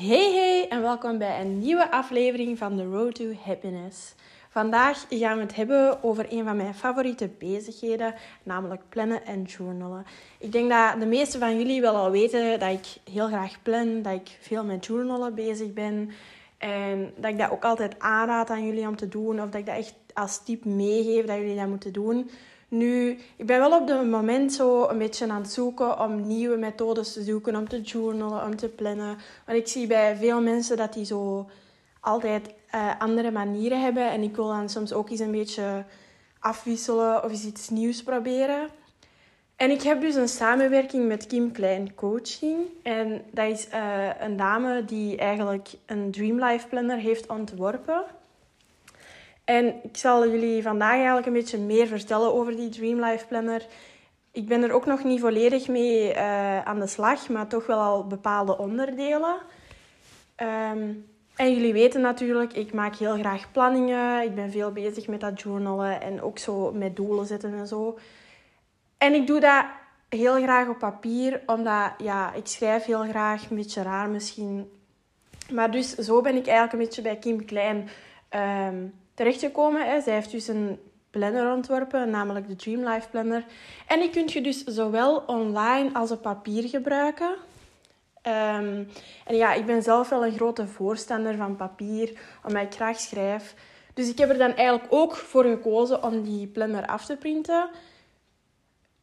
Hey hey en welkom bij een nieuwe aflevering van The Road to Happiness. Vandaag gaan we het hebben over een van mijn favoriete bezigheden, namelijk plannen en journalen. Ik denk dat de meeste van jullie wel al weten dat ik heel graag plan, dat ik veel met journalen bezig ben. En dat ik dat ook altijd aanraad aan jullie om te doen, of dat ik dat echt als tip meegeef dat jullie dat moeten doen. Nu, ik ben wel op het moment zo een beetje aan het zoeken om nieuwe methodes te zoeken, om te journalen, om te plannen. Want ik zie bij veel mensen dat die zo altijd uh, andere manieren hebben. En ik wil dan soms ook eens een beetje afwisselen of eens iets nieuws proberen. En ik heb dus een samenwerking met Kim Klein Coaching. En dat is uh, een dame die eigenlijk een Dream Life Planner heeft ontworpen. En ik zal jullie vandaag eigenlijk een beetje meer vertellen over die Dream Life Planner. Ik ben er ook nog niet volledig mee uh, aan de slag, maar toch wel al bepaalde onderdelen. Um, en jullie weten natuurlijk, ik maak heel graag planningen. Ik ben veel bezig met dat journalen en ook zo met doelen zetten en zo. En ik doe dat heel graag op papier, omdat ja, ik schrijf heel graag, een beetje raar misschien. Maar dus zo ben ik eigenlijk een beetje bij Kim Klein um, terechtgekomen. Hè. Zij heeft dus een planner ontworpen, namelijk de Dream Life Planner. En die kun je dus zowel online als op papier gebruiken. Um, en ja, ik ben zelf wel een grote voorstander van papier, omdat ik graag schrijf. Dus ik heb er dan eigenlijk ook voor gekozen om die planner af te printen.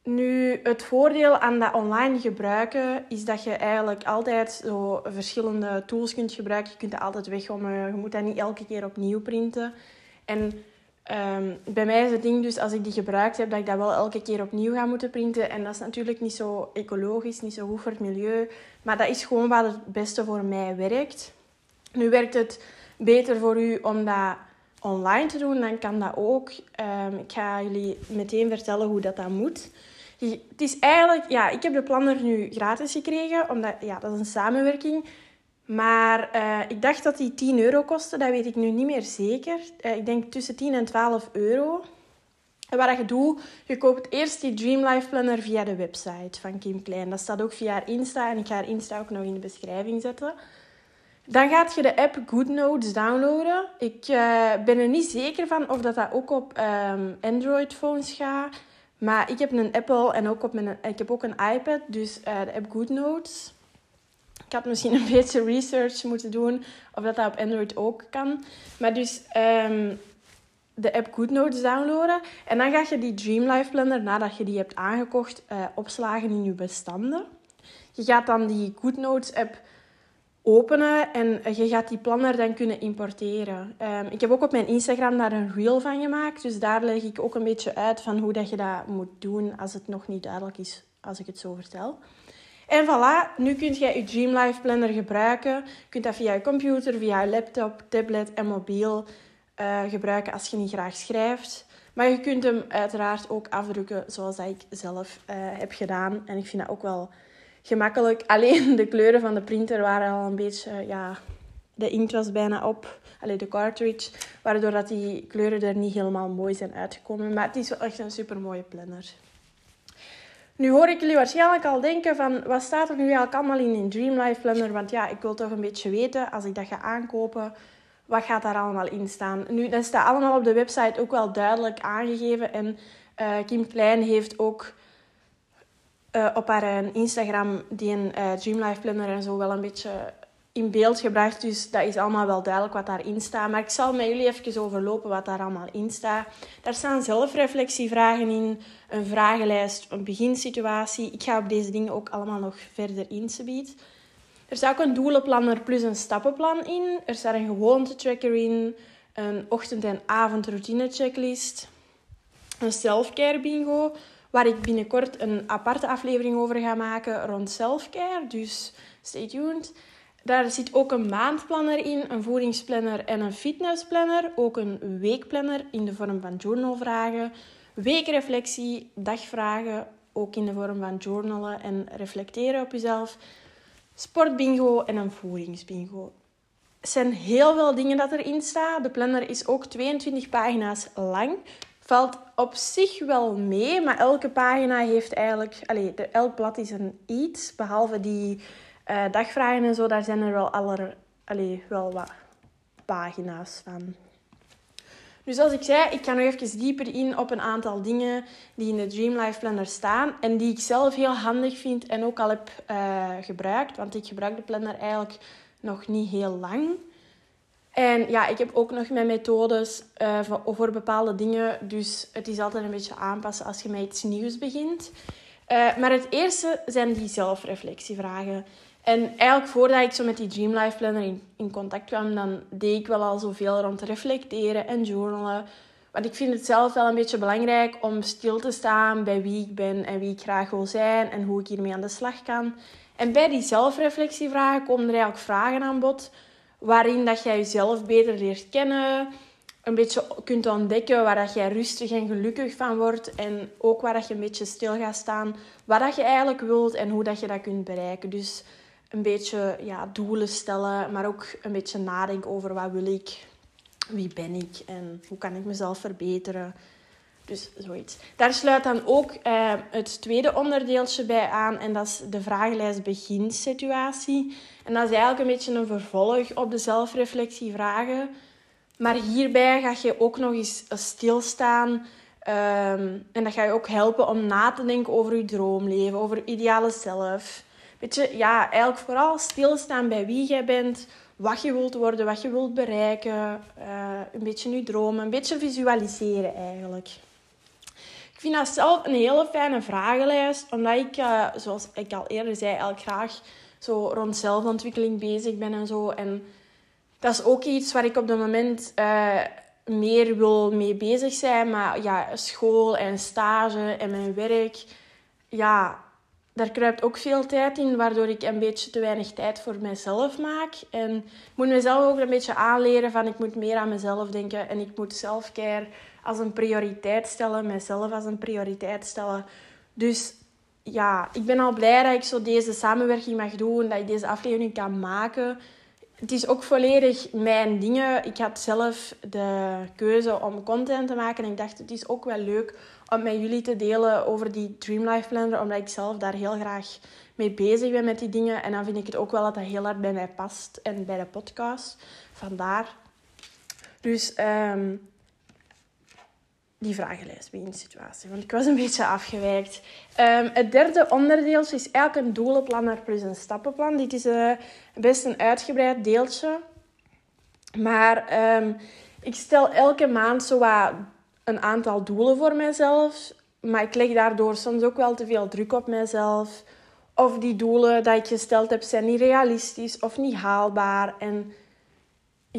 Nu, het voordeel aan dat online gebruiken is dat je eigenlijk altijd zo verschillende tools kunt gebruiken. Je kunt dat altijd weggommen. Je moet dat niet elke keer opnieuw printen. En um, bij mij is het ding dus, als ik die gebruikt heb, dat ik dat wel elke keer opnieuw ga moeten printen. En dat is natuurlijk niet zo ecologisch, niet zo goed voor het milieu. Maar dat is gewoon wat het beste voor mij werkt. Nu werkt het beter voor u om dat online te doen, dan kan dat ook. Um, ik ga jullie meteen vertellen hoe dat, dat moet. Het is eigenlijk, ja, ik heb de planner nu gratis gekregen, omdat ja, dat is een samenwerking. Maar uh, ik dacht dat die 10 euro kostte, dat weet ik nu niet meer zeker. Uh, ik denk tussen 10 en 12 euro. En wat je doet, je koopt eerst die Dream Life Planner via de website van Kim Klein. Dat staat ook via haar Insta en ik ga haar Insta ook nog in de beschrijving zetten. Dan gaat je de app GoodNotes downloaden. Ik uh, ben er niet zeker van of dat, dat ook op um, Android-phones gaat. Maar ik heb een Apple en ook op mijn, ik heb ook een iPad, dus de app GoodNotes. Ik had misschien een beetje research moeten doen of dat, dat op Android ook kan. Maar dus um, de app GoodNotes downloaden. En dan ga je die Dream Life Planner, nadat je die hebt aangekocht, uh, opslagen in je bestanden. Je gaat dan die GoodNotes app openen en je gaat die planner dan kunnen importeren. Um, ik heb ook op mijn Instagram daar een reel van gemaakt. Dus daar leg ik ook een beetje uit van hoe dat je dat moet doen als het nog niet duidelijk is als ik het zo vertel. En voilà, nu kun je je Dream Life Planner gebruiken. Je kunt dat via je computer, via je laptop, tablet en mobiel uh, gebruiken als je niet graag schrijft. Maar je kunt hem uiteraard ook afdrukken zoals ik zelf uh, heb gedaan. En ik vind dat ook wel gemakkelijk. Alleen de kleuren van de printer waren al een beetje... ja, de inkt was bijna op. Alleen de cartridge. Waardoor dat die kleuren er niet helemaal mooi zijn uitgekomen. Maar het is wel echt een super mooie planner. Nu hoor ik jullie waarschijnlijk al denken van... Wat staat er nu eigenlijk allemaal in een Dream Life Planner? Want ja, ik wil toch een beetje weten, als ik dat ga aankopen wat gaat daar allemaal in staan. Nu, dat staat allemaal op de website ook wel duidelijk aangegeven. En uh, Kim Klein heeft ook uh, op haar eh, Instagram die een Dreamlife Planner en zo wel een beetje in beeld gebracht. Dus dat is allemaal wel duidelijk wat daarin staat. Maar ik zal met jullie even overlopen wat daar allemaal in staat. Daar staan zelfreflectievragen in, een vragenlijst, een beginsituatie. Ik ga op deze dingen ook allemaal nog verder insubiet. Er staat ook een doelenplanner plus een stappenplan in. Er staat een gewoontetracker in, een ochtend- en avondroutine checklist, een selfcare bingo, waar ik binnenkort een aparte aflevering over ga maken rond selfcare. Dus stay tuned. Daar zit ook een maandplanner in, een voedingsplanner en een fitnessplanner. Ook een weekplanner in de vorm van journalvragen, weekreflectie, dagvragen, ook in de vorm van journalen en reflecteren op jezelf sportbingo en een voedingsbingo. Er zijn heel veel dingen dat erin staan. De planner is ook 22 pagina's lang. Valt op zich wel mee, maar elke pagina heeft eigenlijk... Allez, elk blad is een iets, behalve die uh, dagvragen en zo, daar zijn er wel, aller, wel wat pagina's van. Dus zoals ik zei, ik ga nog even dieper in op een aantal dingen die in de Dream Life Planner staan. En die ik zelf heel handig vind en ook al heb uh, gebruikt. Want ik gebruik de planner eigenlijk nog niet heel lang. En ja, ik heb ook nog mijn methodes uh, voor, bepaalde dingen. Dus het is altijd een beetje aanpassen als je met iets nieuws begint. Maar het eerste zijn die zelfreflectievragen. En eigenlijk voordat ik zo met die Dream Life Planner in, in contact kwam, dan deed ik wel al zoveel rond reflecteren en journalen. Want ik vind het zelf wel een beetje belangrijk om stil te staan bij wie ik ben en wie ik graag wil zijn en hoe ik hiermee aan de slag kan. En bij die zelfreflectievragen komen er eigenlijk vragen aan bod waarin dat jij jezelf beter leert kennen, een beetje kunt ontdekken waar dat jij rustig en gelukkig van wordt en ook waar dat je een beetje stil gaat staan, wat dat je eigenlijk wilt en hoe dat je dat kunt bereiken. Dus een beetje ja, doelen stellen, maar ook een beetje nadenken over wat wil ik, wie ben ik en hoe kan ik mezelf verbeteren. Dus zoiets. Daar sluit dan ook eh, het tweede onderdeeltje bij aan en dat is de vragenlijst beginsituatie. En dat is eigenlijk een beetje een vervolg op de zelfreflectievragen. Maar hierbij ga je ook nog eens stilstaan. Um, en dat ga je ook helpen om na te denken over je droomleven, over je ideale zelf. Weet je, ja, eigenlijk vooral stilstaan bij wie jij bent, wat je wilt worden, wat je wilt bereiken. Uh, een beetje je dromen, een beetje visualiseren eigenlijk. Ik vind dat zelf een hele fijne vragenlijst, omdat ik, uh, zoals ik al eerder zei, eigenlijk graag zo rond zelfontwikkeling bezig ben en zo. En dat is ook iets waar ik op het moment uh, meer wil mee bezig zijn. Maar ja, school en stage en mijn werk, ja, daar kruipt ook veel tijd in, waardoor ik een beetje te weinig tijd voor mezelf maak. En ik moet mezelf ook een beetje aanleren van ik moet meer aan mezelf denken en ik moet selfcare als een prioriteit stellen, mezelf als een prioriteit stellen. Dus ja, ik ben al blij dat ik zo deze samenwerking mag doen, dat ik deze aflevering kan maken. Het is ook volledig mijn dingen. Ik had zelf de keuze om content te maken en ik dacht het is ook wel leuk om met jullie te delen over die Dream Life Planner, omdat ik zelf daar heel graag mee bezig ben met die dingen. En dan vind ik het ook wel dat dat heel hard bij mij past en bij de podcast. Vandaar. Dus um, die vragenlijst bij een situatie, want ik was een beetje afgewijkt. Um, het derde onderdeel is eigenlijk een doelenplanner plus een stappenplan. Dit is uh, best een uitgebreid deeltje. Maar um, ik stel elke maand zo een aantal doelen voor mezelf. Maar ik leg daardoor soms ook wel te veel druk op mezelf. Of die doelen die ik gesteld heb zijn niet realistisch of niet haalbaar. En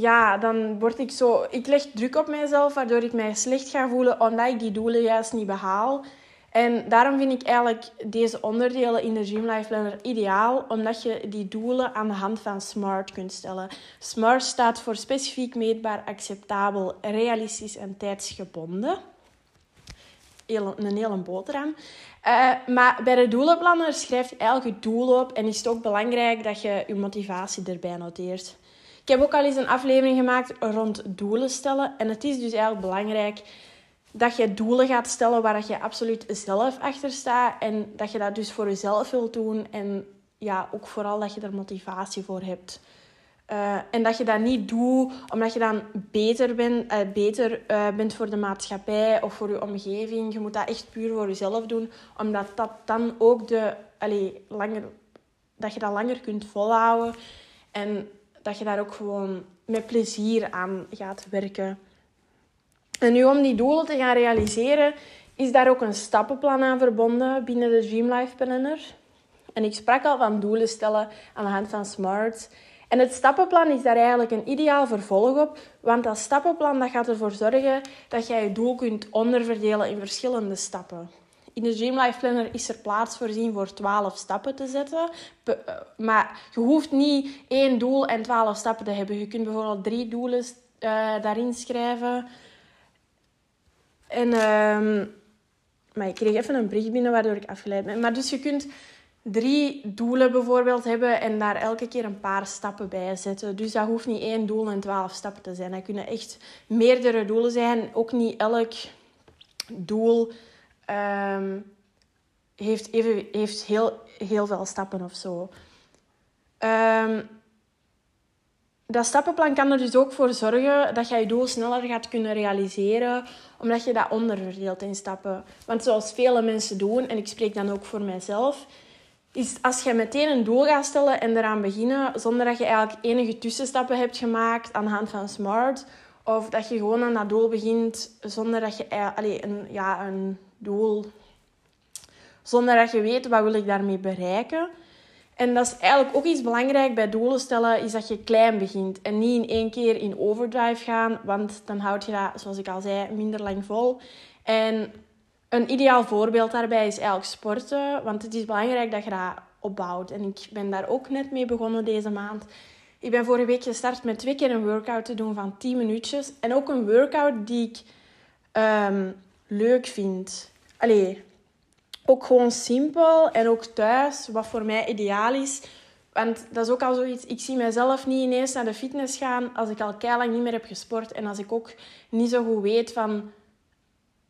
ja, dan word ik zo... Ik leg druk op mezelf, waardoor ik mij slecht ga voelen omdat ik die doelen juist niet behaal. En daarom vind ik eigenlijk deze onderdelen in de Dream Life Planner ideaal, omdat je die doelen aan de hand van SMART kunt stellen. SMART staat voor specifiek, meetbaar, acceptabel, realistisch en tijdsgebonden. een hele boterham. Uh, maar bij de doelenplanner schrijf je je doel op en is het ook belangrijk dat je je motivatie erbij noteert. Ik heb ook al eens een aflevering gemaakt rond doelen stellen en het is dus eigenlijk belangrijk dat je doelen gaat stellen waar je absoluut zelf achter staat. En dat je dat dus voor jezelf wilt doen. En ja, ook vooral dat je er motivatie voor hebt. Uh, en dat je dat niet doet omdat je dan beter, ben, uh, beter uh, bent voor de maatschappij of voor je omgeving. Je moet dat echt puur voor jezelf doen. Omdat dat dan ook de, allez, langer, dat je dat langer kunt volhouden. En dat je daar ook gewoon met plezier aan gaat werken. En nu om die doelen te gaan realiseren, is daar ook een stappenplan aan verbonden binnen de Dream Life Planner. En ik sprak al van doelen stellen aan de hand van SMART. En het stappenplan is daar eigenlijk een ideaal vervolg op, want dat stappenplan dat gaat ervoor zorgen dat jij je doel kunt onderverdelen in verschillende stappen. In de Dream Life Planner is er plaats voorzien voor 12 stappen te zetten. Eh, maar je hoeft niet één doel en 12 stappen te hebben. Je kunt bijvoorbeeld drie doelen uh, daarin schrijven. En, uh, maar ik kreeg even een bericht binnen waardoor ik afgeleid ben. Maar dus je kunt drie doelen bijvoorbeeld hebben en daar elke keer een paar stappen bij zetten. Dus dat hoeft niet één doel en twaalf stappen te zijn. Dat kunnen echt meerdere doelen zijn. Ook niet elk doel um, heeft, even, heeft heel, heel veel stappen of zo. Ehm, dat stappenplan kan er dus ook voor zorgen dat je je doel sneller gaat kunnen realiseren, omdat je dat onderverdeelt in stappen. Want zoals vele mensen doen, en ik spreek dan ook voor mijzelf, is als je meteen een doel gaat stellen en eraan beginnen, zonder dat je eigenlijk enige tussenstappen hebt gemaakt aan de hand van SMART, of dat je gewoon aan dat doel begint zonder dat je allee, een, ja, een doel, zonder dat je weet wat wil ik daarmee bereiken. En dat is eigenlijk ook iets belangrijk bij doelen stellen, is dat je klein begint en niet in één keer in overdrive gaan, want dan houd je dat, zoals ik al zei, minder lang vol. En een ideaal voorbeeld daarbij is eigenlijk sporten, want het is belangrijk dat je dat opbouwt. En ik ben daar ook net mee begonnen deze maand. Ik ben vorige week gestart met twee keer een workout te doen van 10 minuutjes. En ook een workout die ik um, leuk vind. Allee, ook gewoon simpel en ook thuis, wat voor mij ideaal is. Want dat is ook al zoiets, ik zie mezelf niet ineens naar de fitness gaan als ik al lang niet meer heb gesport. En als ik ook niet zo goed weet van,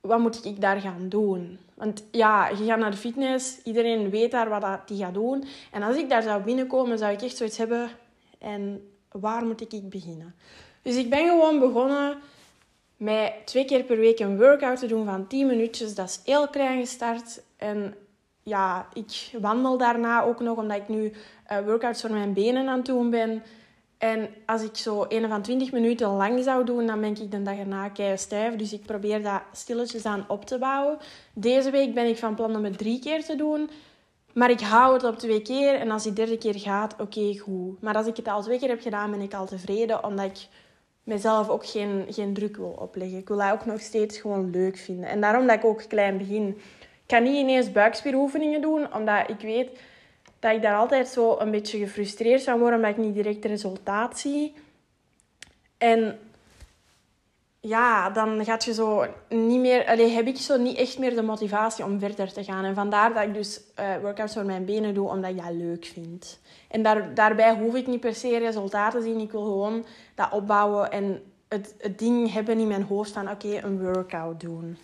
wat moet ik daar gaan doen? Want ja, je gaat naar de fitness, iedereen weet daar wat hij gaat doen. En als ik daar zou binnenkomen, zou ik echt zoiets hebben, en waar moet ik beginnen? Dus ik ben gewoon begonnen met twee keer per week een workout te doen van 10 minuutjes. Dat is heel klein gestart. En ja, ik wandel daarna ook nog, omdat ik nu uh, workouts voor mijn benen aan het doen ben. En als ik zo een van 20 minuten lang zou doen, dan ben ik de dag erna kei stijf. Dus ik probeer dat stilletjes aan op te bouwen. Deze week ben ik van plan om het drie keer te doen. Maar ik hou het op twee keer. En als die derde keer gaat, oké, goed. Maar als ik het al twee keer heb gedaan, ben ik al tevreden. Omdat ik mezelf ook geen, geen druk wil opleggen. Ik wil dat ook nog steeds gewoon leuk vinden. En daarom dat ik ook klein begin. Ik kan niet ineens buikspieroefeningen doen, omdat ik weet dat ik daar altijd zo een beetje gefrustreerd zou worden, omdat ik niet direct resultaat zie. En ja, dan gaat je zo niet meer... Allee, heb ik zo niet echt meer de motivatie om verder te gaan. En vandaar dat ik dus uh, workouts voor mijn benen doe, omdat ik dat leuk vind. En daar, daarbij hoef ik niet per se resultaten te zien. Ik wil gewoon dat opbouwen en het, het ding hebben in mijn hoofd van... Oké, een workout doen.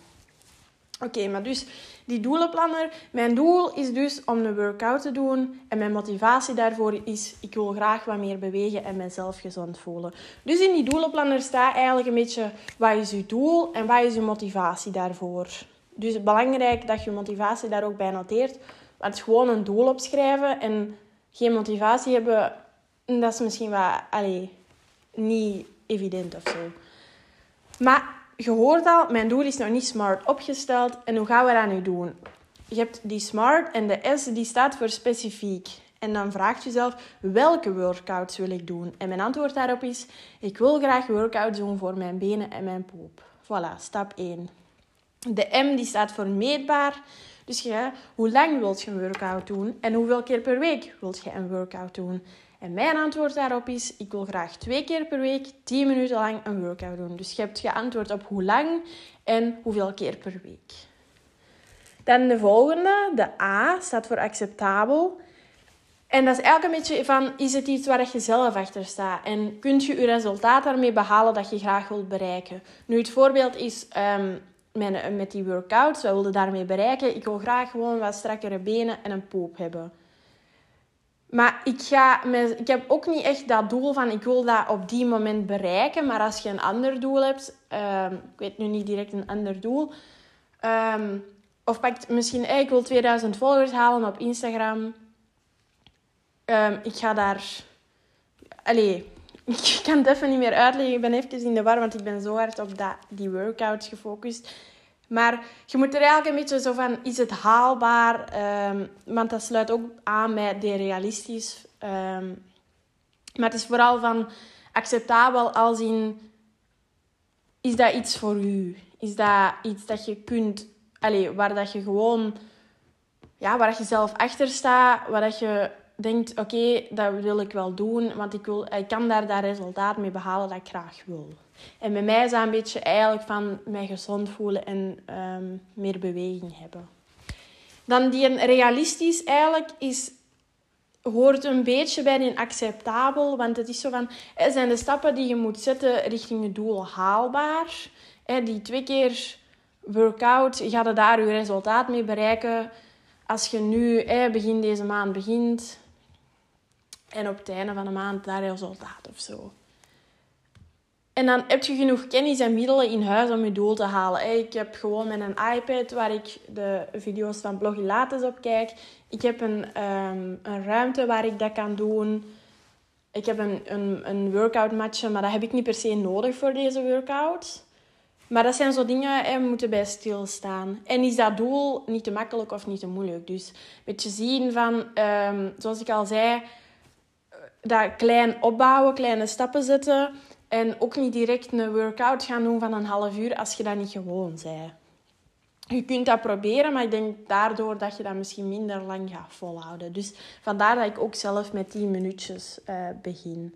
Oké, maar dus die doelenplanner. Mijn doel is dus om een workout te doen. En mijn motivatie daarvoor is, ik wil graag wat meer bewegen en mezelf gezond voelen. Dus in die doelenplanner staat eigenlijk een beetje, wat is je doel en wat is je motivatie daarvoor. Dus belangrijk dat je motivatie daar ook bij noteert. Want gewoon een doel opschrijven en geen motivatie hebben, dat is misschien wat, allez, niet evident of zo. Maar je hoort al, mijn doel is nog niet smart opgesteld. En hoe gaan we dat nu doen? Je hebt die smart en de S die staat voor specifiek. En dan vraagt jezelf, welke workouts wil ik doen? En mijn antwoord daarop is, ik wil graag workouts doen voor mijn benen en mijn poep. Voilà, stap 1. De M die staat voor meetbaar. Dus je, hoe lang wilt je een workout doen en hoeveel keer per week wilt je een workout doen? En mijn antwoord daarop is, ik wil graag twee keer per week 10 minuten lang een workout doen. Dus je hebt geantwoord op hoe lang en hoeveel keer per week. Dan de volgende, de A, staat voor acceptabel. En dat is eigenlijk een beetje van, is het iets waar je zelf achter staat? En kun je je resultaat daarmee behalen dat je graag wilt bereiken? Nu, het voorbeeld is um, met, die workouts. Wat wilde daarmee bereiken? Ik wil graag gewoon wat strakkere benen en een poep hebben. Maar ik, ga ik heb ook niet echt dat doel van ik wil dat op die moment bereiken. Maar als je een ander doel hebt, um, ik weet nu niet direct een ander doel. Um, of pakt misschien, ik wil 2000 volgers halen op Instagram. Um, ik ga daar. Allee, ik kan het even niet meer uitleggen. Ik ben even in de war, want ik ben zo hard op dat, die workouts gefocust. Maar je moet er eigenlijk een beetje zo van, is het haalbaar? Um, want dat sluit ook aan bij de realistisch. Um, maar het is vooral van acceptabel als in, is dat iets voor u? Is dat iets dat je kunt, allez, waar dat je gewoon, ja, waar je zelf achter staat, waar dat je denkt, oké, dat wil ik wel doen, want ik, wil, ik kan daar dat resultaat mee behalen dat ik graag wil. En bij mij is dat een beetje eigenlijk van mij gezond voelen en um, meer beweging hebben. Dan die realistisch eigenlijk is, hoort een beetje bij een acceptabel. Want het is zo van, zijn de stappen die je moet zetten richting je doel haalbaar? Die twee keer workout, ga je daar je resultaat mee bereiken? Als je nu begin deze maand begint, En op het einde van de maand dat resultaat of zo. En dan heb je genoeg kennis en middelen in huis om je doel te halen. Ik heb gewoon een iPad waar ik de video's van Blogilates op kijk. Ik heb een, um, een ruimte waar ik dat kan doen. Ik heb een, een, een workout matje, maar dat heb ik niet per se nodig voor deze workout. Maar dat zijn zo dingen, hè, we moeten bij stilstaan. En is dat doel niet te makkelijk of niet te moeilijk? Dus een beetje zien van, um, zoals ik al zei, dat klein opbouwen, kleine stappen zetten. En ook niet direct een workout gaan doen van een half uur als je dat niet gewoon bent. Je kunt dat proberen, maar ik denk daardoor dat je dat misschien minder lang gaat volhouden. Dus vandaar dat ik ook zelf met 10 minuutjes uh, begin.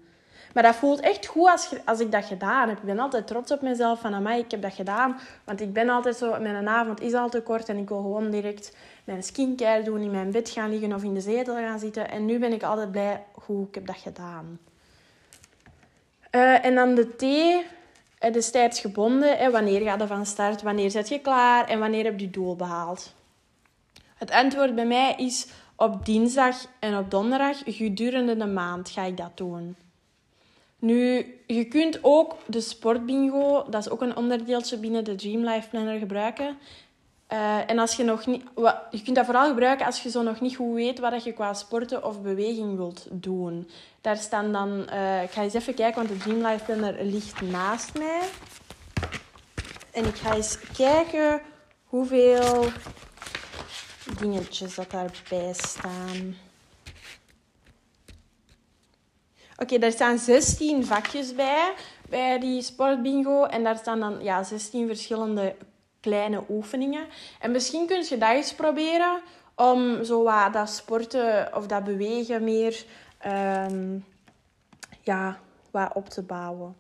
Maar dat voelt echt goed als, als ik dat gedaan heb. Ik ben altijd trots op mezelf van, mij ik heb dat gedaan. Want ik ben altijd zo, mijn avond is al te kort en ik wil gewoon direct mijn skincare doen, in mijn bed gaan liggen of in de zetel gaan zitten. En nu ben ik altijd blij, hoe ik heb dat gedaan. Uh, en dan de T, het is tijdsgebonden. Hè, wanneer gaat je van start? Wanneer zet je klaar? En wanneer heb je je doel behaald? Het antwoord bij mij is op dinsdag en op donderdag gedurende de maand ga ik dat doen. Nu, je kunt ook de sportbingo, dat is ook een onderdeeltje binnen de Dream Life Planner, gebruiken. Uh, en als je nog niet, je kunt dat vooral gebruiken als je zo nog niet goed weet wat je qua sporten of beweging wilt doen. Daar staan dan, uh, ik ga eens even kijken, want de Dream Life Planner ligt naast mij. En ik ga eens kijken hoeveel dingetjes dat daarbij staan. Oké, daar staan 16 vakjes bij, bij die sportbingo. En daar staan dan ja, 16 verschillende kleine oefeningen. En misschien kun je dat eens proberen om zo wat dat sporten of dat bewegen meer um, ja, wat op te bouwen.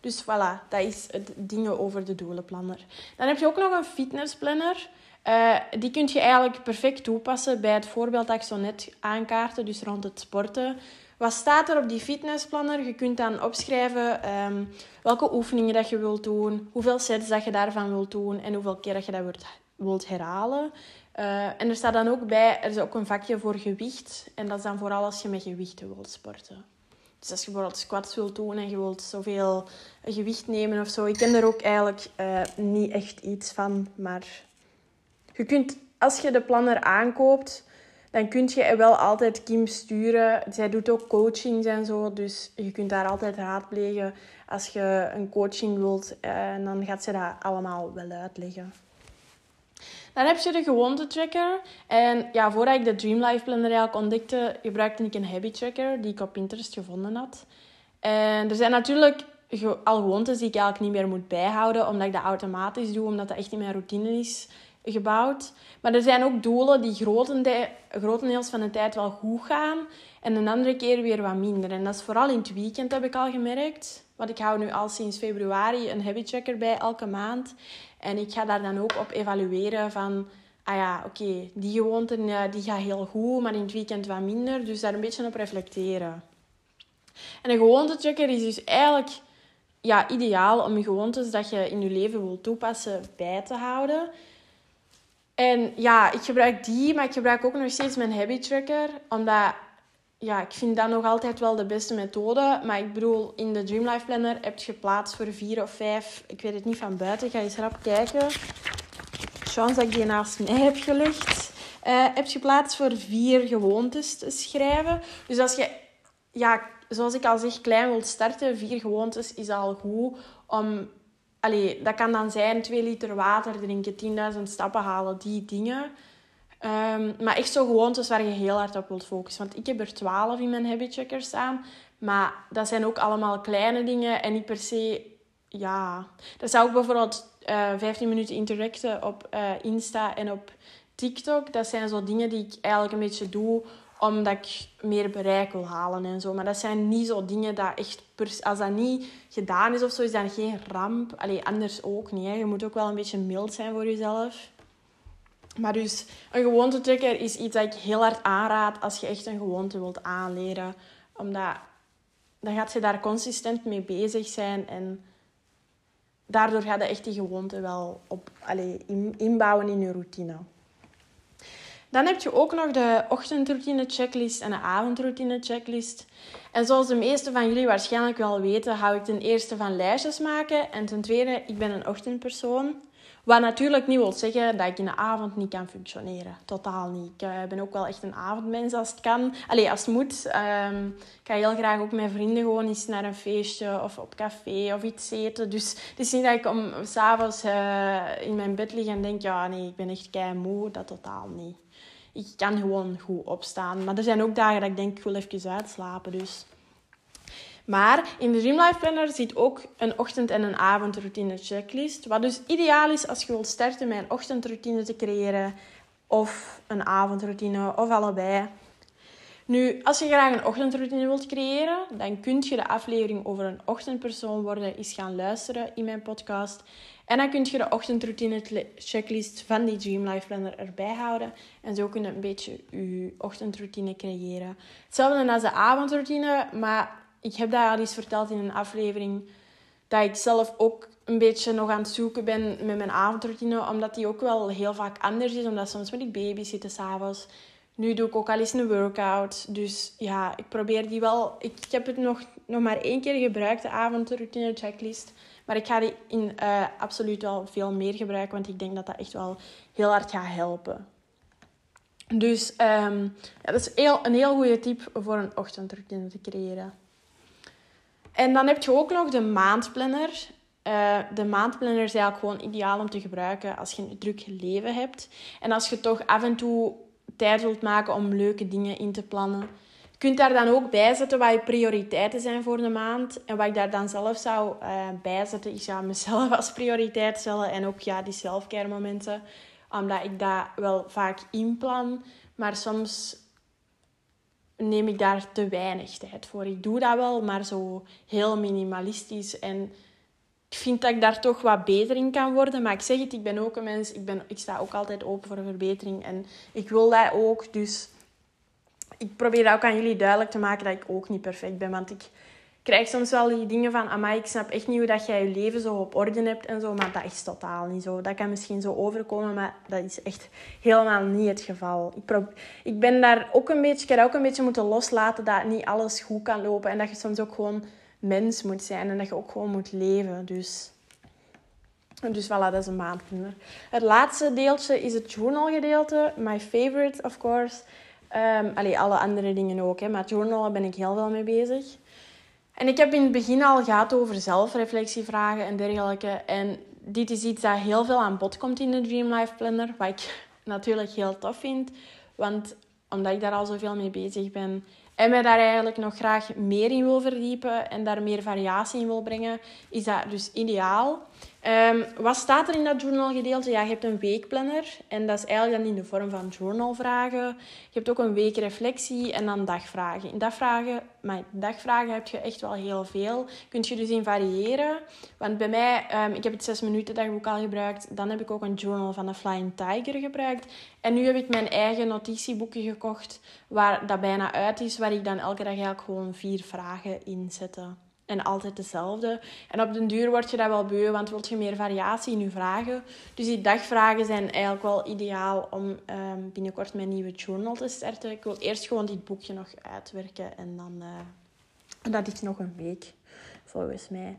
Dus voilà, dat is het dingen over de doelenplanner. Dan heb je ook nog een fitnessplanner. Uh, die kun je eigenlijk perfect toepassen bij het voorbeeld dat ik zo net aankaartte, dus rond het sporten. Wat staat er op die fitnessplanner? Je kunt dan opschrijven um, welke oefeningen dat je wilt doen, hoeveel sets dat je daarvan wilt doen en hoeveel keer dat je dat wilt, herhalen. Uh, en er staat dan ook bij, er is ook een vakje voor gewicht. En dat is dan vooral als je met gewichten wilt sporten. Dus als je bijvoorbeeld squats wilt doen en je wilt zoveel gewicht nemen of zo. Ik ken er ook eigenlijk uh, niet echt iets van. Maar je kunt, als je de planner aankoopt, dan kun je wel altijd Kim sturen. Zij doet ook coachings en zo, dus je kunt daar altijd raadplegen als je een coaching wilt. En eh, dan gaat ze dat allemaal wel uitleggen. Dan heb je de gewoonte tracker. En ja, voordat ik de Dream Life Planner eigenlijk ontdekte, gebruikte ik een habit tracker die ik op Pinterest gevonden had. En er zijn natuurlijk al gewoontes die ik eigenlijk niet meer moet bijhouden, omdat ik dat automatisch doe, omdat dat echt in mijn routine is gebouwd. Maar er zijn ook doelen die grotendeels van de tijd wel goed gaan en een andere keer weer wat minder. En dat is vooral in het weekend, heb ik al gemerkt. Want ik hou nu al sinds februari een habit tracker bij elke maand. En ik ga daar dan ook op evalueren van... Ah ja, oké, die gewoonte die gaat heel goed, maar in het weekend wat minder. Dus daar een beetje op reflecteren. En een gewoontetracker is dus eigenlijk ja, ideaal om je gewoontes dat je in je leven wilt toepassen bij te houden. En ja, ik gebruik die, maar ik gebruik ook nog steeds mijn habit tracker. Omdat, ja, ik vind dat nog altijd wel de beste methode. Maar ik bedoel, in de Dream Life Planner heb je plaats voor vier of vijf. Ik weet het niet van buiten. Ga eens rap kijken. Chance dat ik die naast mij heb gelegd. Uh, heb je plaats voor vier gewoontes te schrijven. Dus als je, ja, zoals ik al zeg, klein wilt starten, vier gewoontes is al goed om Allee, dat kan dan zijn 2 liter water drinken, 10.000 stappen halen, die dingen. Um, maar echt zo gewoontes waar je heel hard op wilt focussen. Want ik heb er 12 in mijn habit checker staan. Maar dat zijn ook allemaal kleine dingen en niet per se... Ja, dat zou ook bijvoorbeeld uh, eh, 15 minuten interacten op uh, Insta en op TikTok. Dat zijn zo dingen die ik eigenlijk een beetje doe omdat ik meer bereik wil halen en zo. Maar dat zijn niet zo dingen dat echt... Als dat niet gedaan is of zo, is dat geen ramp. Allee, anders ook niet. Hè. Je moet ook wel een beetje mild zijn voor jezelf. Maar dus, een gewoontetrekker is iets dat ik heel hard aanraad als je echt een gewoonte wilt aanleren. Omdat dan gaat je daar consistent mee bezig zijn en daardoor gaat je echt die gewoonte wel op, inbouwen in je routine. Dan heb je ook nog de ochtendroutine checklist en de avondroutine checklist. En zoals de meeste van jullie waarschijnlijk wel weten, hou ik ten eerste van lijstjes maken. En ten tweede, ik ben een ochtendpersoon. Wat natuurlijk niet wil zeggen dat ik in de avond niet kan functioneren. Totaal niet. Ik uh, ben ook wel echt een avondmens als het kan. Allee, als het moet. Um, ik ga heel graag ook met vrienden gewoon eens naar een feestje of op café of iets eten. Dus het is niet dat ik om s'avonds uh, in mijn bed lig en denk... Ja, nee, ik ben echt kei moe. Dat totaal niet. Ik kan gewoon goed opstaan. Maar er zijn ook dagen dat ik denk, ik wil even uitslapen. Dus maar in de Dreamlife Planner zit ook een ochtend- en een avondroutine checklist. Wat dus ideaal is als je wilt starten met een ochtendroutine te creëren of een avondroutine of allebei. Nu, als je graag een ochtendroutine wilt creëren, dan kun je de aflevering over een ochtendpersoon worden eens gaan luisteren in mijn podcast. En dan kun je de ochtendroutine checklist van die Dreamlife Planner erbij houden. En zo kun je een beetje je ochtendroutine creëren. Hetzelfde als de avondroutine, maar ik heb dat al eens verteld in een aflevering. Dat ik zelf ook een beetje nog aan het zoeken ben met mijn avondroutine. Omdat die ook wel heel vaak anders is. Omdat soms moet ik babysitten s'avonds. Nu doe ik ook al eens een workout. Dus ja, ik probeer die wel... Ik, heb het nog, nog maar één keer gebruikt, de avondroutine checklist. Maar ik ga die in, uh, absoluut wel veel meer gebruiken. Want ik denk dat dat echt wel heel hard gaat helpen. Dus ja, dat is heel, een heel goede tip voor een ochtendroutine te creëren. En dan heb je ook nog de maandplanner. Uh, de maandplanner is eigenlijk gewoon ideaal om te gebruiken als je een druk leven hebt. En als je toch af en toe tijd wilt maken om leuke dingen in te plannen. Je kunt daar dan ook bij zetten wat je prioriteiten zijn voor de maand. En wat ik daar dan zelf zou uh, bijzetten, is ja, mezelf als prioriteit stellen. En ook ja, die selfcare momenten. Omdat ik dat wel vaak inplan. Maar soms neem ik daar te weinig tijd voor. Ik doe dat wel, maar zo heel minimalistisch. En ik vind dat ik daar toch wat beter in kan worden. Maar ik zeg het, ik ben ook een mens. Ik, ben, ik sta ook altijd open voor verbetering. En ik wil dat ook. Dus ik probeer ook aan jullie duidelijk te maken dat ik ook niet perfect ben. Want ik krijg soms wel die dingen van... Amai, ik snap echt niet hoe dat jij je leven zo op orde hebt en zo. Maar dat is totaal niet zo. Dat kan misschien zo overkomen, maar dat is echt helemaal niet het geval. Ik, ik ben daar ook een beetje... Ik heb ook een beetje moeten loslaten dat niet alles goed kan lopen. En dat je soms ook gewoon mens moet zijn. En dat je ook gewoon moet leven. Dus... Dus voilà, dat is een maandplanner. Het laatste deeltje is het journal gedeelte. My favorite, of course. Allee, alle andere dingen ook. Hè. Maar journalen ben ik heel veel mee bezig. En ik heb in het begin al gehad over zelfreflectievragen en dergelijke. En dit is iets dat heel veel aan bod komt in de Dream Life Planner. Wat ik natuurlijk heel tof vind. Want omdat ik daar al zoveel mee bezig ben en mij daar eigenlijk nog graag meer in wil verdiepen en daar meer variatie in wil brengen, is dat dus ideaal. Um, wat staat er in dat journalgedeelte? Ja, je hebt een weekplanner en dat is eigenlijk dan in de vorm van journalvragen. Je hebt ook een weekreflectie en dan dagvragen. In dagvragen, maar dagvragen heb je echt wel heel veel. Kun je dus in variëren. Want bij mij, um, ik heb het 6 minuten dagboek al gebruikt. Dan heb ik ook een journal van de Flying Tiger gebruikt. En nu heb ik mijn eigen notitieboekje gekocht waar dat bijna uit is. Waar ik dan elke dag eigenlijk gewoon vier vragen in zette. En altijd dezelfde. En op den duur word je dat wel beu, want wil je meer variatie in je vragen. Dus die dagvragen zijn eigenlijk wel ideaal om um, binnenkort mijn nieuwe journal te starten. Ik wil eerst gewoon dit boekje nog uitwerken en dan... Uh, dat is nog een week, volgens mij.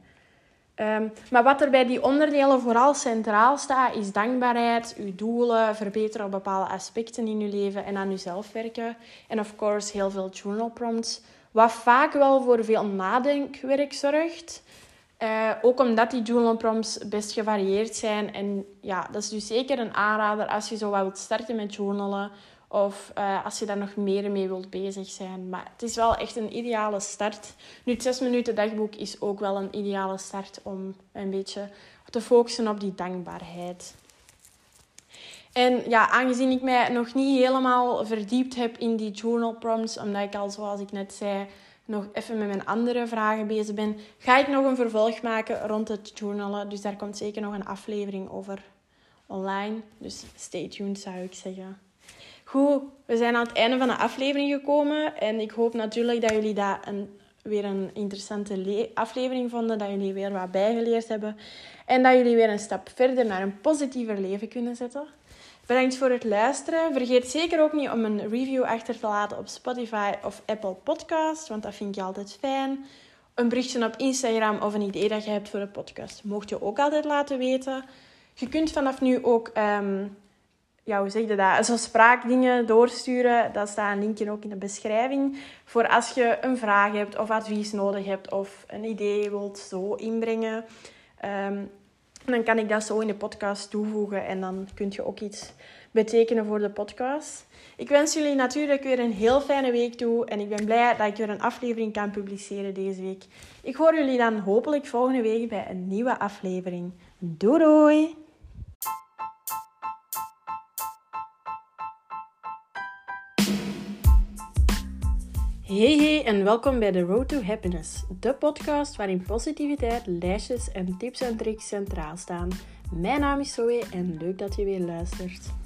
Um, maar wat er bij die onderdelen vooral centraal staat, is dankbaarheid, uw doelen, verbeteren op bepaalde aspecten in uw leven en aan uzelf werken. En of course heel veel journal prompts wat vaak wel voor veel nadenkwerk zorgt. Uh, ook omdat die journal prompts best gevarieerd zijn. En ja, dat is dus zeker een aanrader als je zo wat wilt starten met journalen. Of uh, als je daar nog meer mee wilt bezig zijn. Maar het is wel echt een ideale start. Nu, het 6 minuten dagboek is ook wel een ideale start om een beetje te focussen op die dankbaarheid. En ja, aangezien ik mij nog niet helemaal verdiept heb in die journal prompts, omdat ik al, zoals ik net zei, nog even met mijn andere vragen bezig ben, ga ik nog een vervolg maken rond het journalen. Dus daar komt zeker nog een aflevering over online. Dus stay tuned, zou ik zeggen. Goed, we zijn aan het einde van de aflevering gekomen. En ik hoop natuurlijk dat jullie dat een, weer een interessante aflevering vonden. Dat jullie weer wat bijgeleerd hebben. En dat jullie weer een stap verder naar een positiever leven kunnen zetten. Bedankt voor het luisteren. Vergeet zeker ook niet om een review achter te laten op Spotify of Apple Podcast, want dat vind je altijd fijn. Een berichtje op Instagram of een idee dat je hebt voor de podcast, mocht je ook altijd laten weten. Je kunt vanaf nu ook, um, ja, hoe zeg je dat, spraakdingen doorsturen. Dat staat een linkje ook in de beschrijving. Voor als je een vraag hebt of advies nodig hebt of een idee wilt zo inbrengen. Um, dan kan ik dat zo in de podcast toevoegen en dan kun je ook iets betekenen voor de podcast. Ik wens jullie natuurlijk weer een heel fijne week toe en ik ben blij dat ik weer een aflevering kan publiceren deze week. Ik hoor jullie dan hopelijk volgende week bij een nieuwe aflevering. Doei doei! Hey hey en welkom bij The Road to Happiness, de podcast waarin positiviteit, lijstjes en tips en tricks centraal staan. Mijn naam is Zoe en leuk dat je weer luistert.